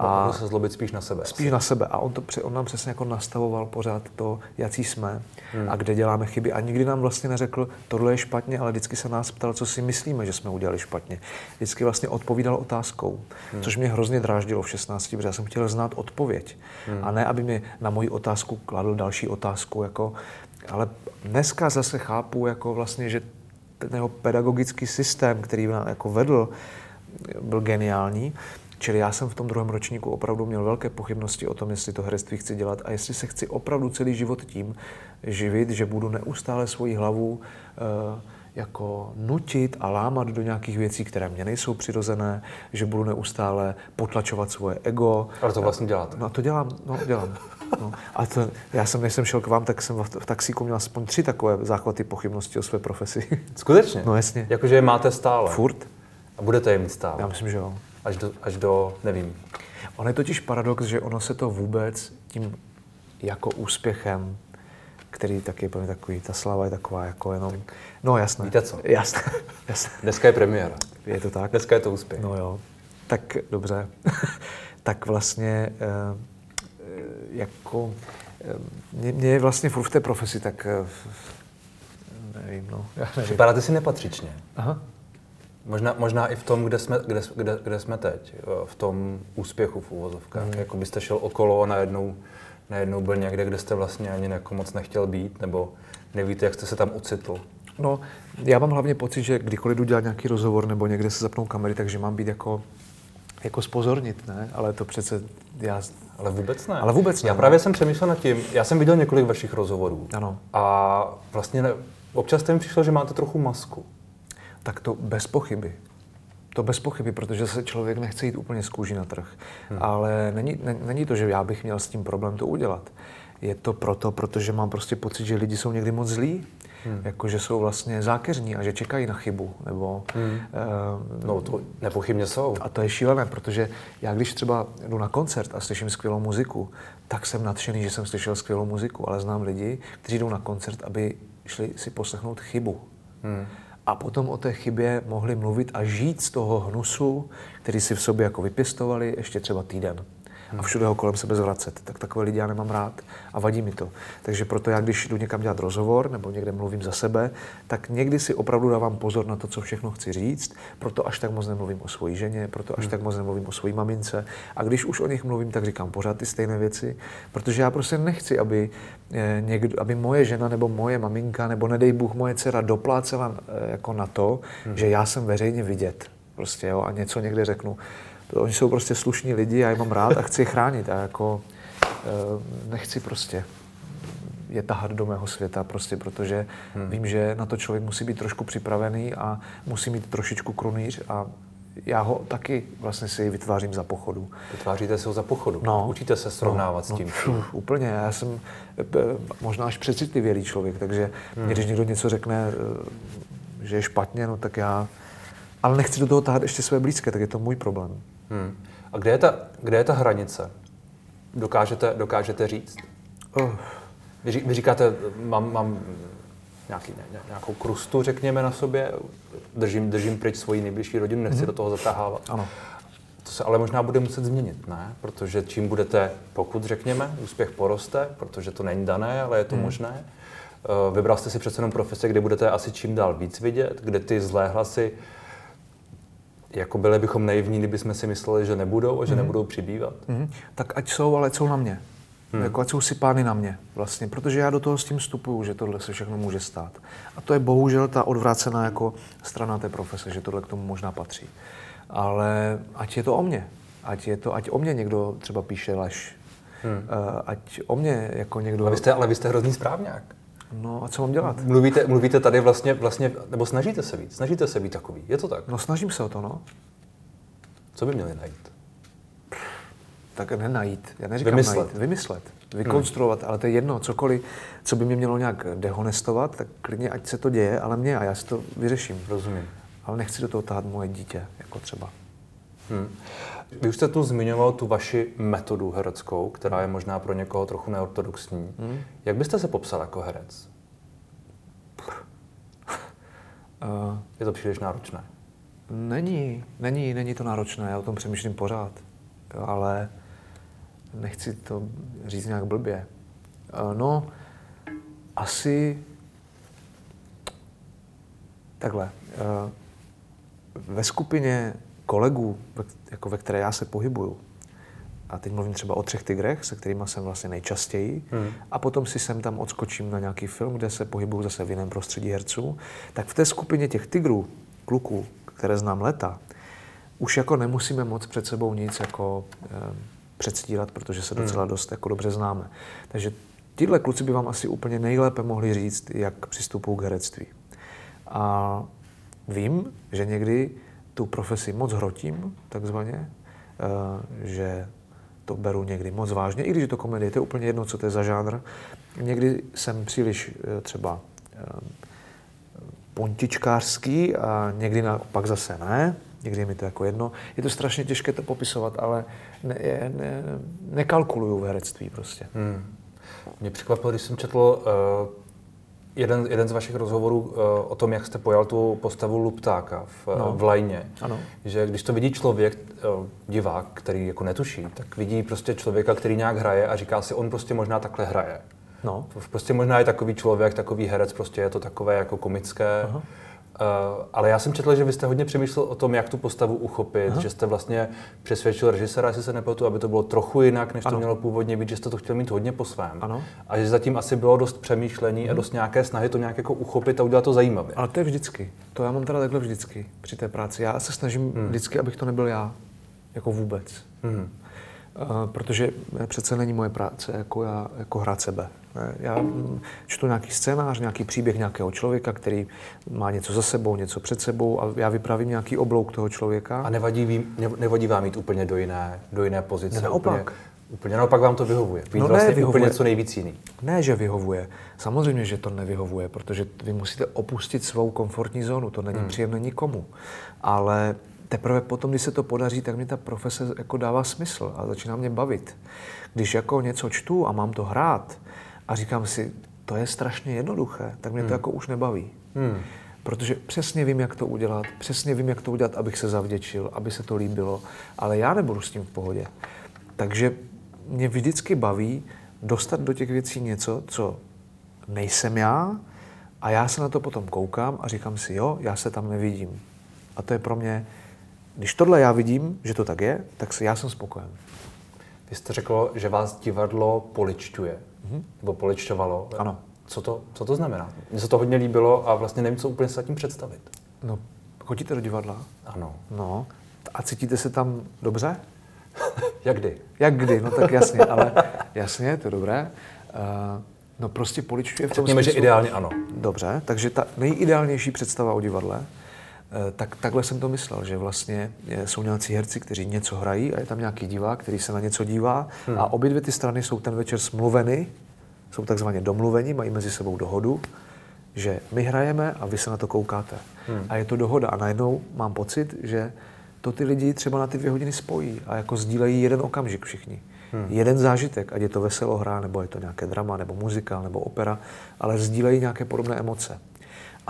A mohl se zlobit spíš na sebe. Spíš asi. na sebe. A on, to, on nám přesně jako nastavoval pořád to, jaký jsme hmm. a kde děláme chyby. A nikdy nám vlastně neřekl, tohle je špatně, ale vždycky se nás ptal, co si myslíme, že jsme udělali špatně. Vždycky vlastně odpovídal otázkou, hmm. což mě hrozně dráždilo v 16, protože já jsem chtěl znát odpověď. Hmm. A ne, aby mi na moji otázku kladl další otázku. Jako, ale dneska zase chápu, jako vlastně, že ten jeho pedagogický systém, který jako vedl, byl geniální. Čili já jsem v tom druhém ročníku opravdu měl velké pochybnosti o tom, jestli to herectví chci dělat a jestli se chci opravdu celý život tím živit, že budu neustále svoji hlavu uh, jako nutit a lámat do nějakých věcí, které mě nejsou přirozené, že budu neustále potlačovat svoje ego. Ale to vlastně děláte. No to dělám, no dělám. No. A to, já jsem, než jsem šel k vám, tak jsem v, v taxíku měl aspoň tři takové záchvaty pochybnosti o své profesi. Skutečně? No jasně. Jakože je máte stále? Furt. A budete je mít stále? Já myslím, že jo až do, až do nevím. On je totiž paradox, že ono se to vůbec tím jako úspěchem, který taky je takový, ta slava je taková jako jenom, no jasné. Víte co? Jasné, jasné. Dneska je premiéra. Je to tak? Dneska je to úspěch. No jo, tak dobře. tak vlastně eh, jako, eh, mě, mě je vlastně furt v té profesi, tak eh, nevím, no. Já nevím. Připadáte si nepatřičně. Aha. Možná, možná i v tom, kde jsme, kde, kde, kde jsme teď, v tom úspěchu v úvozovkách. Mm. Jako byste šel okolo a najednou, najednou byl někde, kde jste vlastně ani jako moc nechtěl být, nebo nevíte, jak jste se tam ocitl. No, já mám hlavně pocit, že kdykoliv jdu dělat nějaký rozhovor nebo někde se zapnou kamery, takže mám být jako, jako spozornit, ne? Ale to přece já... Ale vůbec ne. Ale vůbec ne. Já právě jsem přemýšlel nad tím, já jsem viděl několik vašich rozhovorů. Ano. A vlastně ne, občas mi přišlo, že máte trochu masku. Tak to bez pochyby. To bez pochyby, protože se člověk nechce jít úplně z kůží na trh. Hmm. Ale není, ne, není to, že já bych měl s tím problém to udělat. Je to proto, protože mám prostě pocit, že lidi jsou někdy moc zlí hmm. jako že jsou vlastně zákeřní a že čekají na chybu. Nebo, hmm. uh, no to nepochybně jsou. A to je šílené, protože já když třeba jdu na koncert a slyším skvělou muziku, tak jsem nadšený, že jsem slyšel skvělou muziku, ale znám lidi, kteří jdou na koncert, aby šli si poslechnout chybu. Hmm. A potom o té chybě mohli mluvit a žít z toho hnusu, který si v sobě jako vypěstovali ještě třeba týden a všude ho kolem sebe zvracet. Tak takové lidi já nemám rád a vadí mi to. Takže proto já, když jdu někam dělat rozhovor nebo někde mluvím za sebe, tak někdy si opravdu dávám pozor na to, co všechno chci říct, proto až tak moc nemluvím o svojí ženě, proto až hmm. tak moc nemluvím o své mamince. A když už o nich mluvím, tak říkám pořád ty stejné věci, protože já prostě nechci, aby, eh, někdo, aby moje žena nebo moje maminka nebo nedej Bůh moje dcera doplácela eh, jako na to, hmm. že já jsem veřejně vidět prostě, jo, a něco někde řeknu. To, oni jsou prostě slušní lidi, já je mám rád a chci je chránit a jako e, nechci prostě je tahat do mého světa, prostě protože hmm. vím, že na to člověk musí být trošku připravený a musí mít trošičku krunýř a já ho taky vlastně si vytvářím za pochodu. Vytváříte se ho za pochodu? No. Učíte se srovnávat no, s tím? No, pf, úplně. Já jsem e, možná až přecitlivělý člověk, takže hmm. když někdo něco řekne, e, že je špatně, no tak já... Ale nechci do toho tahat ještě své blízké, tak je to můj problém. Hmm. A kde je ta, kde je ta hranice? Dokážete, dokážete říct? Uh. Vy, vy říkáte, mám, mám nějaký, ně, nějakou krustu, řekněme, na sobě, držím, držím pryč svoji nejbližší rodinu, nechci mm-hmm. do toho zatáhávat. Ano. To se ale možná bude muset změnit, ne? Protože čím budete, pokud řekněme, úspěch poroste, protože to není dané, ale je to mm. možné, eh, Vybral jste si přece jenom profese, kde budete asi čím dál víc vidět, kde ty zlé hlasy jako byli bychom naivní, kdybychom si mysleli, že nebudou a že mm. nebudou přibývat. Mm. Tak ať jsou, ale jsou na mě. Hmm. Jako ať jsou si pány na mě vlastně, protože já do toho s tím vstupuju, že tohle se všechno může stát. A to je bohužel ta odvrácená jako strana té profese, že tohle k tomu možná patří. Ale ať je to o mně. Ať, je to, ať o mě někdo třeba píše lež. Hmm. Uh, ať o mě jako někdo... Ale vy jste, ale vy jste hrozný správňák. No a co mám dělat? Mluvíte, mluvíte tady vlastně, vlastně, nebo snažíte se být, snažíte se být takový, je to tak? No snažím se o to, no. Co by měli najít? Tak nenajít, já neříkám vymyslet. najít, vymyslet, vykonstruovat, hmm. ale to je jedno, cokoliv, co by mě mělo nějak dehonestovat, tak klidně ať se to děje, ale mě a já si to vyřeším. Rozumím. Ale nechci do toho tahat moje dítě, jako třeba. Hmm. Vy už jste tu zmiňoval tu vaši metodu hereckou, která je možná pro někoho trochu neortodoxní. Hmm. Jak byste se popsal jako herec? Uh, je to příliš náročné? Není, není, není to náročné, já o tom přemýšlím pořád, ale nechci to říct nějak blbě. Uh, no, asi takhle. Uh, ve skupině kolegů, jako ve které já se pohybuju, a teď mluvím třeba o třech tigrech, se kterými jsem vlastně nejčastěji, hmm. a potom si sem tam odskočím na nějaký film, kde se pohybuju zase v jiném prostředí herců, tak v té skupině těch tigrů, kluků, které znám leta, už jako nemusíme moc před sebou nic jako e, předstírat, protože se docela hmm. dost jako dobře známe. Takže tyhle kluci by vám asi úplně nejlépe mohli říct, jak přistupují k herectví. A vím, že někdy tu profesi moc hrotím, takzvaně, eh, že to beru někdy moc vážně, i když je to komedie, to je úplně jedno, co to je za žánr. Někdy jsem příliš eh, třeba eh, pontičkářský a někdy naopak zase ne. Někdy je mi to jako jedno. Je to strašně těžké to popisovat, ale ne, ne, nekalkuluju v herectví prostě. Hmm. Mě překvapilo, když jsem četl uh, jeden, jeden z vašich rozhovorů uh, o tom, jak jste pojal tu postavu Luptáka v, eh, no. v Lajně. Ano. Že když to vidí člověk, uh, divák, který jako netuší, tak vidí prostě člověka, který nějak hraje a říká si, on prostě možná takhle hraje. No. Prostě možná je takový člověk, takový herec, prostě je to takové jako komické. Aha. Uh, ale já jsem četl, že vy jste hodně přemýšlel o tom, jak tu postavu uchopit, Aha. že jste vlastně přesvědčil režiséra, jestli se nepletu, aby to bylo trochu jinak, než ano. to mělo původně být, že jste to chtěl mít hodně po svém. Ano. A že zatím asi bylo dost přemýšlení hmm. a dost nějaké snahy to nějak jako uchopit a udělat to zajímavě. Ale to je vždycky. To já mám teda takhle vždycky při té práci. Já se snažím hmm. vždycky, abych to nebyl já. Jako vůbec. Hmm. Uh, protože přece není moje práce jako, já, jako hrát sebe. Já čtu nějaký scénář, nějaký příběh nějakého člověka, který má něco za sebou, něco před sebou a já vypravím nějaký oblouk toho člověka. A nevadí, nevadí vám jít úplně do jiné, do jiné pozice? Ne, naopak. Úplně, úplně naopak vám to vyhovuje. Být no vlastně ne, vyhovuje. úplně co nejvíc jiný. Ne, že vyhovuje. Samozřejmě, že to nevyhovuje, protože vy musíte opustit svou komfortní zónu. To není hmm. příjemné nikomu. Ale teprve potom, když se to podaří, tak mi ta profese jako dává smysl a začíná mě bavit. Když jako něco čtu a mám to hrát, a říkám si, to je strašně jednoduché, tak mě to hmm. jako už nebaví. Hmm. Protože přesně vím, jak to udělat, přesně vím, jak to udělat, abych se zavděčil, aby se to líbilo, ale já nebudu s tím v pohodě. Takže mě vždycky baví dostat do těch věcí něco, co nejsem já, a já se na to potom koukám a říkám si, jo, já se tam nevidím. A to je pro mě, když tohle já vidím, že to tak je, tak já jsem spokojen. Vy jste řekl, že vás divadlo poličťuje mm-hmm. nebo poličťovalo. Ano. Co to, co to znamená? Mně se to hodně líbilo a vlastně nevím, co úplně se tím představit. No, chodíte do divadla? Ano. No, a cítíte se tam dobře? Jak kdy? Jak kdy, no tak jasně, ale jasně, to je dobré. Uh, no prostě poličuje v tom Řekněme, smyslu... že ideálně ano. Dobře, takže ta nejideálnější představa o divadle, tak takhle jsem to myslel, že vlastně jsou nějací herci, kteří něco hrají a je tam nějaký divák, který se na něco dívá hmm. a obě dvě ty strany jsou ten večer smluveny jsou takzvaně domluveni, mají mezi sebou dohodu, že my hrajeme a vy se na to koukáte. Hmm. A je to dohoda. A najednou mám pocit, že to ty lidi třeba na ty dvě hodiny spojí a jako sdílejí jeden okamžik všichni. Hmm. Jeden zážitek, ať je to veselohra, nebo je to nějaké drama, nebo muzika, nebo opera, ale sdílejí nějaké podobné emoce.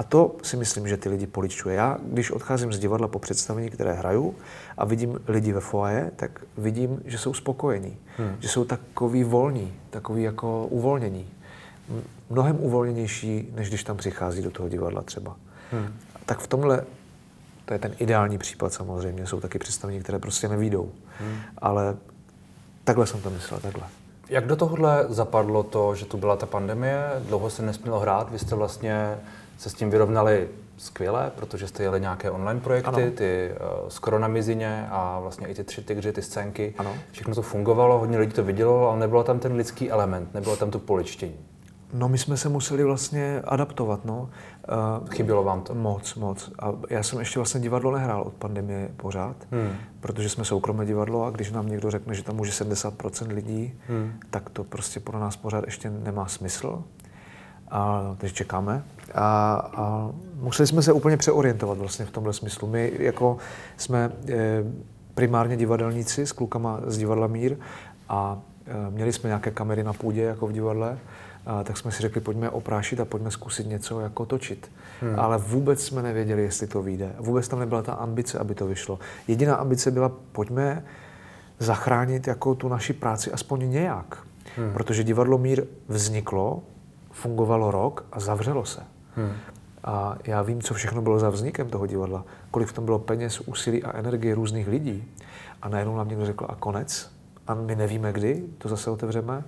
A to si myslím, že ty lidi poličuje. Já, když odcházím z divadla po představení, které hraju a vidím lidi ve foaje, tak vidím, že jsou spokojení, hmm. že jsou takový volní, takový jako uvolnění. Mnohem uvolněnější, než když tam přichází do toho divadla třeba. Hmm. Tak v tomhle, to je ten ideální případ samozřejmě, jsou taky představení, které prostě nevídou. Hmm. Ale takhle jsem to myslel, takhle. Jak do tohohle zapadlo to, že tu byla ta pandemie, dlouho se nesmělo hrát, vy jste vlastně se s tím vyrovnali skvěle, protože jste jeli nějaké online projekty, ano. ty uh, skoro na mizině a vlastně i ty tři tygři, ty scénky. Ano. Všechno to fungovalo, hodně lidí to vidělo, ale nebylo tam ten lidský element, nebylo tam to poličtění. No my jsme se museli vlastně adaptovat, no. Uh, Chybělo vám to? Moc, moc. A já jsem ještě vlastně divadlo nehrál od pandemie pořád, hmm. protože jsme soukromé divadlo a když nám někdo řekne, že tam může 70% lidí, hmm. tak to prostě pro nás pořád ještě nemá smysl. A, takže čekáme. A, a museli jsme se úplně přeorientovat vlastně v tomhle smyslu. My jako jsme e, primárně divadelníci s klukama z divadla Mír a e, měli jsme nějaké kamery na půdě jako v divadle, a, tak jsme si řekli, pojďme oprášit a pojďme zkusit něco jako točit. Hmm. Ale vůbec jsme nevěděli, jestli to vyjde. Vůbec tam nebyla ta ambice, aby to vyšlo. Jediná ambice byla, pojďme zachránit jako tu naši práci aspoň nějak. Hmm. Protože divadlo Mír vzniklo fungovalo rok a zavřelo se. Hmm. A já vím, co všechno bylo za vznikem toho divadla, kolik v tom bylo peněz, úsilí a energie různých lidí. A najednou nám někdo řekl, a konec. A my nevíme kdy, to zase otevřeme.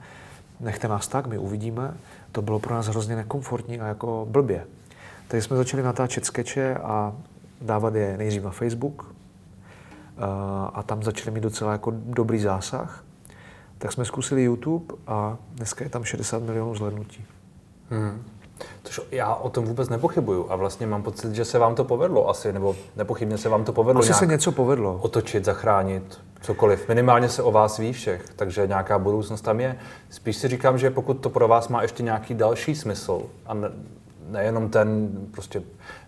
Nechte nás tak, my uvidíme. To bylo pro nás hrozně nekomfortní a jako blbě. Takže jsme začali natáčet skeče a dávat je nejdřív na Facebook. A tam začali mít docela jako dobrý zásah. Tak jsme zkusili YouTube a dneska je tam 60 milionů zhlednutí. Hmm. Což já o tom vůbec nepochybuju a vlastně mám pocit, že se vám to povedlo asi, nebo nepochybně se vám to povedlo Asi se něco povedlo. Otočit, zachránit, cokoliv. Minimálně se o vás ví všech, takže nějaká budoucnost tam je. Spíš si říkám, že pokud to pro vás má ještě nějaký další smysl a ne, nejenom ten prostě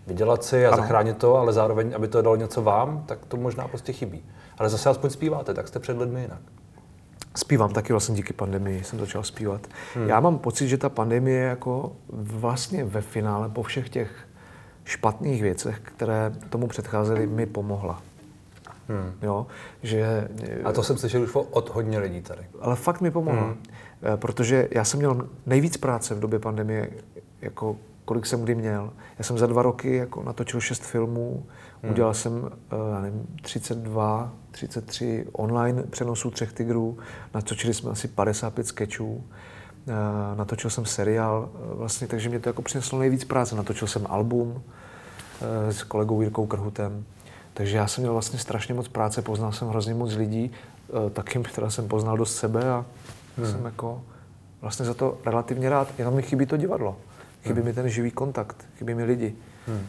vydělat si a ano. zachránit to, ale zároveň, aby to dalo něco vám, tak to možná prostě chybí. Ale zase aspoň zpíváte, tak jste před lidmi jinak. Zpívám taky vlastně díky pandemii, jsem začal zpívat. Hmm. Já mám pocit, že ta pandemie jako vlastně ve finále po všech těch špatných věcech, které tomu předcházely, mi pomohla. Hmm. Jo, že, a to jsem slyšel už od hodně lidí tady. Ale fakt mi pomohla. Hmm. Eh, protože já jsem měl nejvíc práce v době pandemie jako kolik jsem kdy měl. Já jsem za dva roky jako natočil šest filmů, hmm. udělal jsem eh, já nevím, 32, 33 online přenosů třech tigrů, natočili jsme asi 55 sketchů, eh, natočil jsem seriál, eh, vlastně, takže mě to jako přineslo nejvíc práce. Natočil jsem album s kolegou Jirkou Krhutem, takže já jsem měl vlastně strašně moc práce, poznal jsem hrozně moc lidí, taky teda jsem poznal dost sebe a hmm. jsem jako vlastně za to relativně rád, jenom mi chybí to divadlo. Chybí hmm. mi ten živý kontakt, chybí mi lidi. Hmm.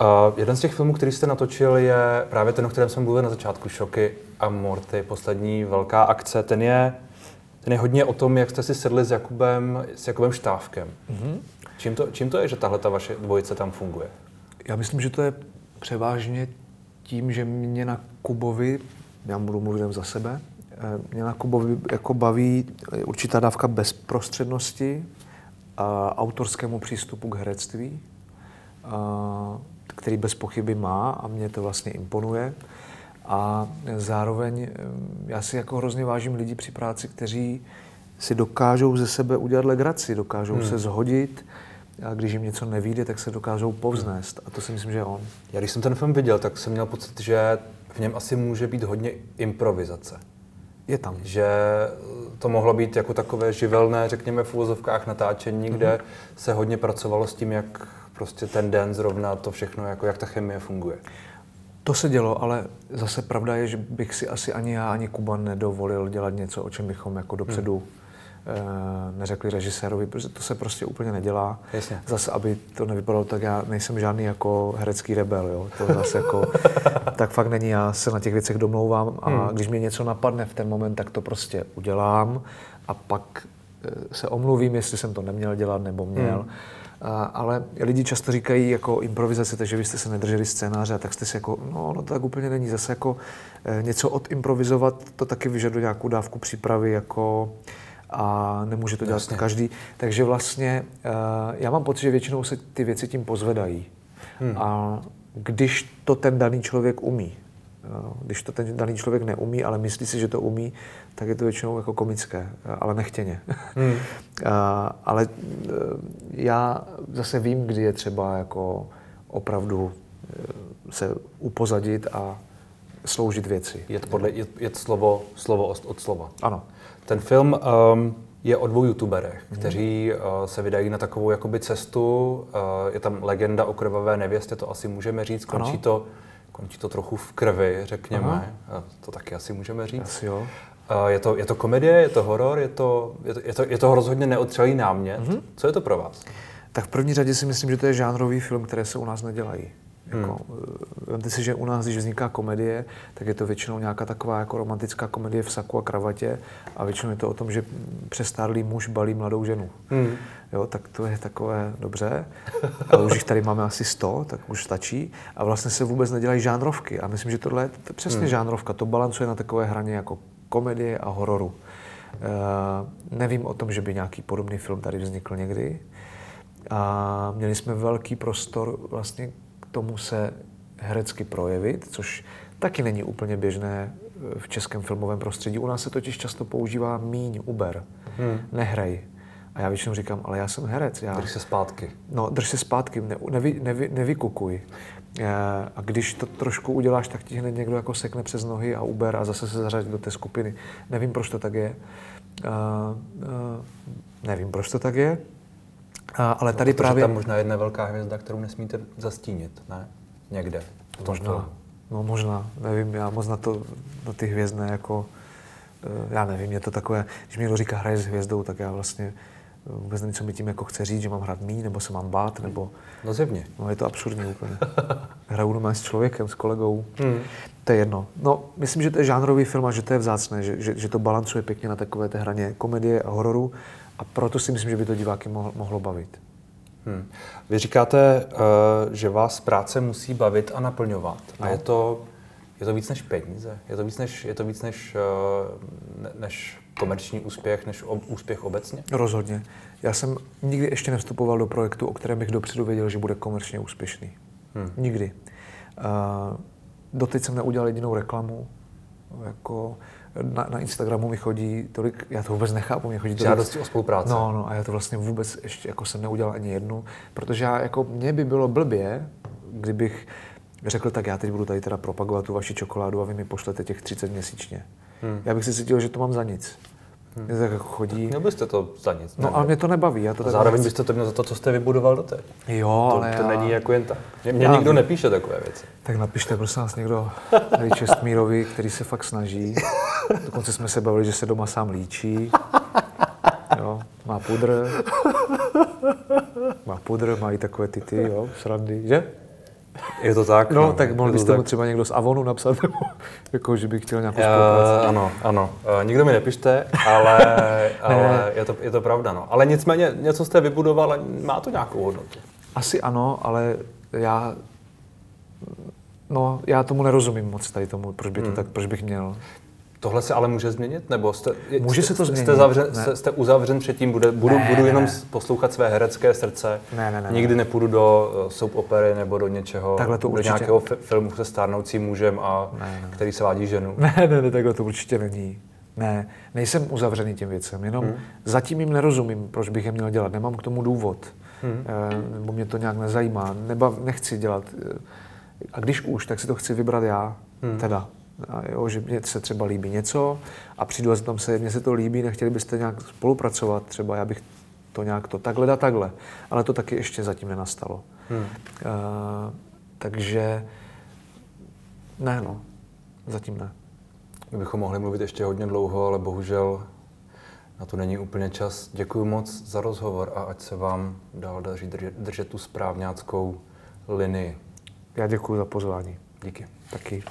Uh, jeden z těch filmů, který jste natočil, je právě ten, o kterém jsem mluvil na začátku, Šoky a Morty, poslední velká akce. Ten je, ten je hodně o tom, jak jste si sedli s Jakubem, s Jakubem Štávkem. Mm-hmm. Čím, to, čím to je, že tahle ta vaše dvojice tam funguje? Já myslím, že to je převážně tím, že mě na Kubovi, já budu mluvit jen za sebe, eh, mě na Kubovi jako baví určitá dávka bezprostřednosti, a autorskému přístupu k herectví, a který bez pochyby má a mě to vlastně imponuje. A zároveň eh, já si jako hrozně vážím lidi při práci, kteří si dokážou ze sebe udělat legraci, dokážou hmm. se zhodit, a když jim něco nevíde, tak se dokážou povznést. A to si myslím, že je on. Já když jsem ten film viděl, tak jsem měl pocit, že v něm asi může být hodně improvizace. Je tam. Že to mohlo být jako takové živelné, řekněme v úvozovkách natáčení, mm-hmm. kde se hodně pracovalo s tím, jak prostě ten den zrovna to všechno, jako jak ta chemie funguje. To se dělo, ale zase pravda je, že bych si asi ani já, ani Kuba nedovolil dělat něco, o čem bychom jako dopředu hmm. neřekli režisérovi, protože to se prostě úplně nedělá. Jasně. Zase, aby to nevypadalo tak, já nejsem žádný jako herecký rebel, jo. To zase jako, tak fakt není, já se na těch věcech domlouvám a hmm. když mě něco napadne v ten moment, tak to prostě udělám a pak eh, se omluvím, jestli jsem to neměl dělat nebo měl. Hmm. Ale lidi často říkají jako improvizace, takže vy jste se nedrželi scénáře a tak jste si jako, no, no to tak úplně není. Zase jako e, něco odimprovizovat, to taky vyžaduje nějakou dávku přípravy jako a nemůže to dělat Jasně. každý. Takže vlastně e, já mám pocit, že většinou se ty věci tím pozvedají. Hmm. A když to ten daný člověk umí, když to ten daný člověk neumí, ale myslí si, že to umí, tak je to většinou jako komické, ale nechtěně. Hmm. ale e, já zase vím, kdy je třeba jako opravdu e, se upozadit a sloužit věci. Je to podle, je, je to slovo, slovo od, slova. Ano. Ten film um, je o dvou youtuberech, hmm. kteří uh, se vydají na takovou jakoby cestu. Uh, je tam legenda o krvavé nevěstě, to asi můžeme říct. Končí ano. to končí to trochu v krvi, řekněme. Aha. To taky asi můžeme říct. Asi jo. Je to, je to komedie, je to horor, je to, je to, je to, je to rozhodně neotřelý námět. Mm-hmm. Co je to pro vás? Tak v první řadě si myslím, že to je žánrový film, které se u nás nedělají. Jako, hmm. Vemte si, že u nás, když vzniká komedie, tak je to většinou nějaká taková jako romantická komedie v saku a kravatě a většinou je to o tom, že přestárlý muž balí mladou ženu. Hmm. Jo, tak to je takové dobře. Ale už jich tady máme asi 100, tak už stačí. A vlastně se vůbec nedělají žánrovky. A myslím, že tohle je přesně hmm. žánrovka. To balancuje na takové hraně jako komedie a hororu. Uh, nevím o tom, že by nějaký podobný film tady vznikl někdy. A měli jsme velký prostor vlastně tomu se herecky projevit, což taky není úplně běžné eh, v českém filmovém prostředí. U nás se totiž často používá míň Uber, hmm. nehraj. A já většinou říkám, ale já jsem herec. Já... Drž se zpátky. No, drž se zpátky, ne, nevy, nevy, nevykukuj. Eh, a když to trošku uděláš, tak ti hned někdo jako sekne přes nohy a Uber a zase se zařadí do té skupiny. Nevím, proč to tak je. Uh, uh, nevím, proč to tak je. A, ale no, tady právě... tam možná jedna velká hvězda, kterou nesmíte zastínit, ne? Někde. Možná. No možná, nevím, já moc na to, na ty hvězdné jako, eh, já nevím, je to takové, když mi někdo říká hraje s hvězdou, tak já vlastně eh, vůbec nevím, co mi tím jako chce říct, že mám hrát mý, nebo se mám bát, nebo... No zjevně. No je to absurdní úplně. Hraju doma s člověkem, s kolegou. Hmm. To je jedno. No, myslím, že to je žánrový film a že to je vzácné, že, že, že to balancuje pěkně na takové té hraně komedie a hororu a proto si myslím, že by to diváky mohlo, mohlo bavit. Hmm. Vy říkáte, uh, že vás práce musí bavit a naplňovat. No. A je to, je to víc než peníze? Je to víc než, je to víc než, uh, ne, než komerční úspěch, než ob, úspěch obecně? Rozhodně. Já jsem nikdy ještě nevstupoval do projektu, o kterém bych dopředu věděl, že bude komerčně úspěšný. Hmm. Nikdy. Uh, doteď jsem neudělal jedinou reklamu, jako na, na Instagramu mi chodí tolik, já to vůbec nechápu, mi chodí tolik. Žádosti o spolupráci. No, no, a já to vlastně vůbec ještě jako jsem neudělal ani jednu, protože já, jako mě by bylo blbě, kdybych řekl, tak já teď budu tady teda propagovat tu vaši čokoládu a vy mi pošlete těch 30 měsíčně. Hmm. Já bych si cítil, že to mám za nic. Hmm. tak jako chodí. Měl byste to za nic. No, ale mě to nebaví. Já to a zároveň byste to měl za to, co jste vybudoval doteď. Jo, to, ale to já... není jako jen tak. Mě, mě nikdo nepíše takové věci. Tak napište, prosím vás, někdo tady Čestmírovi, který se fakt snaží. Dokonce jsme se bavili, že se doma sám líčí. Jo, má pudr. Má pudr, má i takové ty ty, jo, srandy, že? Je to tak? No, no tak mohl byste mu třeba někdo z Avonu napsat, nebo jako, že bych chtěl nějakou spolupráci. Uh, ano, ano. Uh, nikdo mi nepište, ale, ale je, to, je to pravda. No. Ale nicméně něco jste vybudoval má to nějakou hodnotu. Asi ano, ale já No, já tomu nerozumím moc tady tomu, proč by to hmm. tak, proč bych měl. Tohle se ale může změnit? Nebo jste, může se to změnit. Jste, zavřen, jste, jste uzavřen předtím, bude, budu, ne, budu jenom ne. poslouchat své herecké srdce. Ne, ne, ne, Nikdy ne. nepůjdu do uh, soap opery nebo do něčeho, takhle to do určitě... nějakého filmu se stárnoucím mužem, a ne, ne. který se vádí ženu. Ne, ne, ne, takhle to určitě není. Ne, nejsem uzavřený těm věcem, jenom hmm. zatím jim nerozumím, proč bych je měl dělat. Nemám k tomu důvod, hmm. e, nebo mě to nějak nezajímá, Neba, nechci dělat. Eh, a když už, tak si to chci vybrat já, hmm. teda. A jo, že mě se třeba líbí něco a přijdu a tam se, mně se to líbí, nechtěli byste nějak spolupracovat, třeba já bych to nějak to takhle a takhle. Ale to taky ještě zatím nenastalo. Hmm. Uh, takže ne, no, zatím ne. My bychom mohli mluvit ještě hodně dlouho, ale bohužel na to není úplně čas. Děkuji moc za rozhovor a ať se vám dál daří držet, držet tu správňáckou linii. Já děkuji za pozvání. Díky. Taky.